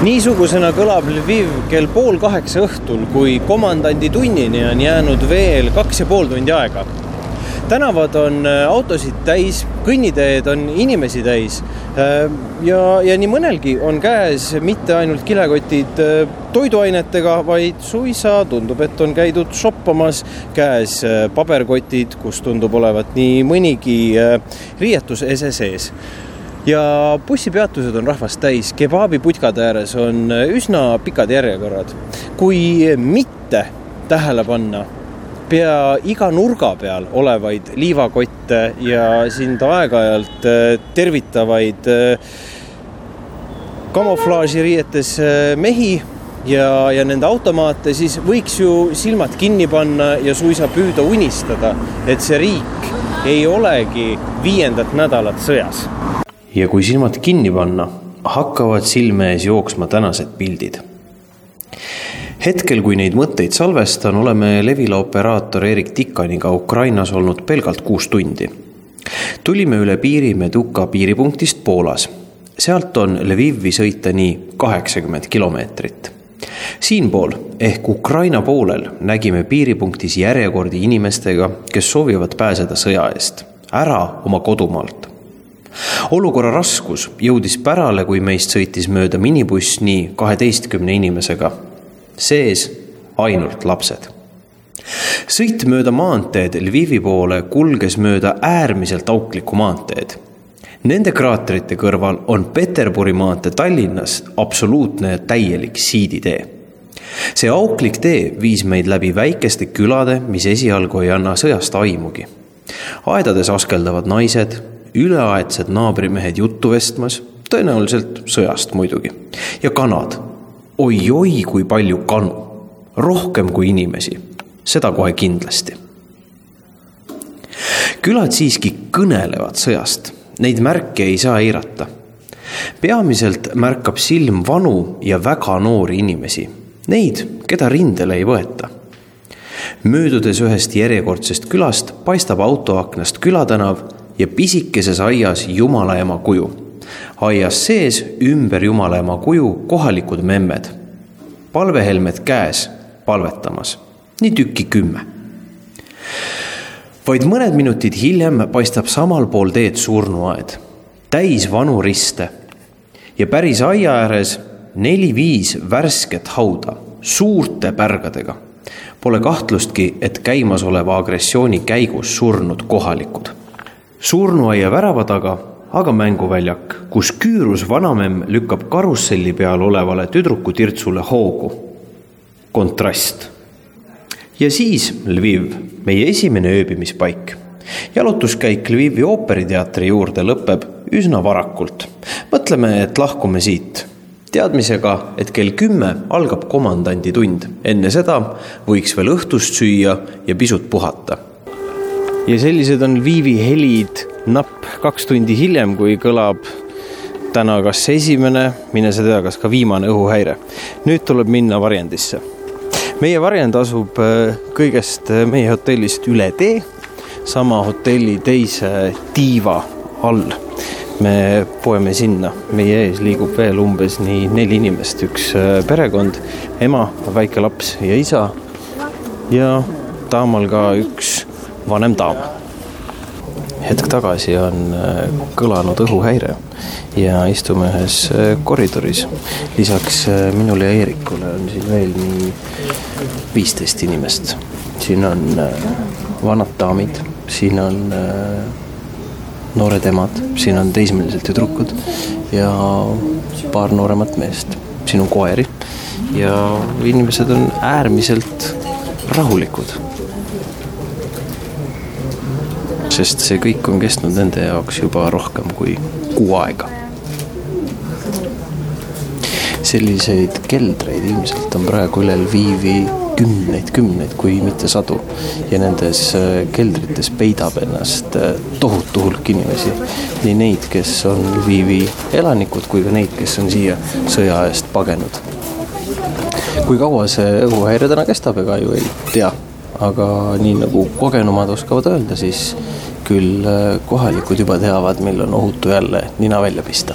niisugusena kõlab Lviv kell pool kaheksa õhtul, kui komandandi tunnini on jäänud veel kaks ja pool tundi aega. tänavad on äh, autosid täis, kõnniteed on inimesi täis. Äh, ja, ja nii mõnelgi on käes mitte ainult kilekotid äh, toiduainetega, vaid suisa tundub, et on käidud shoppamas, käes paberkotid, kus tundub olevat nii mõnigi riietusese sees ja bussipeatused on rahvast täis, kebaabiputkade ääres on üsna pikad järjekorrad. kui mitte tähele panna pea iga nurga peal olevaid liivakotte ja sind aeg-ajalt äh, tervitavaid äh, kamuflaažiriietes äh, mehi ja, ja nende automaate, siis võiks ju silmad kinni panna ja suisa püüda unistada, et see riik ei olegi viiendat nädalat sõjas ja kui silmad kinni panna, hakkavad silme ees jooksma tänased pildid. hetkel, kui neid mõtteid salvestan, oleme Levila operaator Erik Tikaniga Ukrainas olnud pelgalt kuus tundi. tulime üle piiri Meduka piiripunktist Poolas. sealt on Lvivi sõita nii kaheksakümmend kilomeetrit siinpool ehk Ukraina poolel nägime piiripunktis järjekordi inimestega, kes soovivad pääseda sõja eest, ära oma kodumaalt olukorra raskus jõudis pärale, kui meist sõitis mööda minibuss nii kaheteistkümne inimesega, sees ainult lapsed. sõit mööda maanteed Lvivi poole kulges mööda äärmiselt auklikku maanteed. Nende kraaterite kõrval on Peterburi maantee Tallinnas absoluutne täielik siiditee see auklik tee viis meid läbi väikeste külade, mis esialgu ei anna sõjast aimugi. aedades askeldavad naised, üleaedsed naabrimehed juttu vestmas, tõenäoliselt sõjast muidugi. ja kanad oi,. oi-oi, kui palju kanu, rohkem kui inimesi, seda kohe kindlasti. külad siiski kõnelevad sõjast, neid märke ei saa eirata. peamiselt märkab silm vanu ja väga noori inimesi, neid, keda rindele ei võeta möödudes ühest järjekordsest külast paistab autoaknast külatänav ja pisikeses aias Jumala ema kuju. aias sees ümber Jumala ema kuju kohalikud memmed, palvehelmed käes, palvetamas, nii tükki kümme. vaid mõned minutid hiljem paistab samal pool teed surnuaed, täis vanu riste ja päris aia ääres neli-viis värsket hauda suurte pärgadega. Pole kahtlustki, et käimasoleva agressiooni käigus surnud kohalikud surnuaia värava taga aga mänguväljak, kus küürus vanamemm lükkab karusselli peal olevale tüdrukutirtsule hoogu. kontrast. ja siis Lviv, meie esimene ööbimispaik. jalutuskäik Lvivi ooperiteatri juurde lõpeb üsna varakult. mõtleme, et lahkume siit teadmisega, et kell kümme algab komandandi tund. enne seda võiks veel õhtust süüa ja pisut puhata ja sellised on Lvivi helid napp kaks tundi hiljem, kui kõlab täna kas esimene, mine sa tea, kas ka viimane õhuhäire. nüüd tuleb minna varjendisse. meie varjend asub äh, kõigest äh, meie hotellist üle tee, sama hotelli teise tiiva all. me poeme sinna, meie ees liigub veel umbes nii neli inimest, üks äh, perekond, ema, väike laps ja isa ja taamal ka üks vanem daam. hetk tagasi on äh, kõlanud õhuhäire ja istume ühes äh, koridoris. lisaks äh, minule ja Eerikule on siin veel nii viisteist inimest. siin on vanad daamid, siin on noored emad, siin on teismelised tüdrukud ja paar nooremat meest. siin on koeri ja inimesed on äärmiselt rahulikud sest see kõik on kestnud nende jaoks juba rohkem kui kuu aega. selliseid keldreid ilmselt on praegu üle Lvivi kümneid, kümneid, kui mitte sadu. ja nendes äh, keldrites peidab ennast äh, tohutu hulk inimesi. nii neid, kes on Lvivi elanikud, kui ka neid, kes on siia sõja eest pagenud. kui kaua see õhuhäire täna kestab, ega ju ei tea aga nii nagu kogenumad oskavad öelda, siis küll äh, kohalikud juba teavad, millal on ohutu jälle nina välja pista.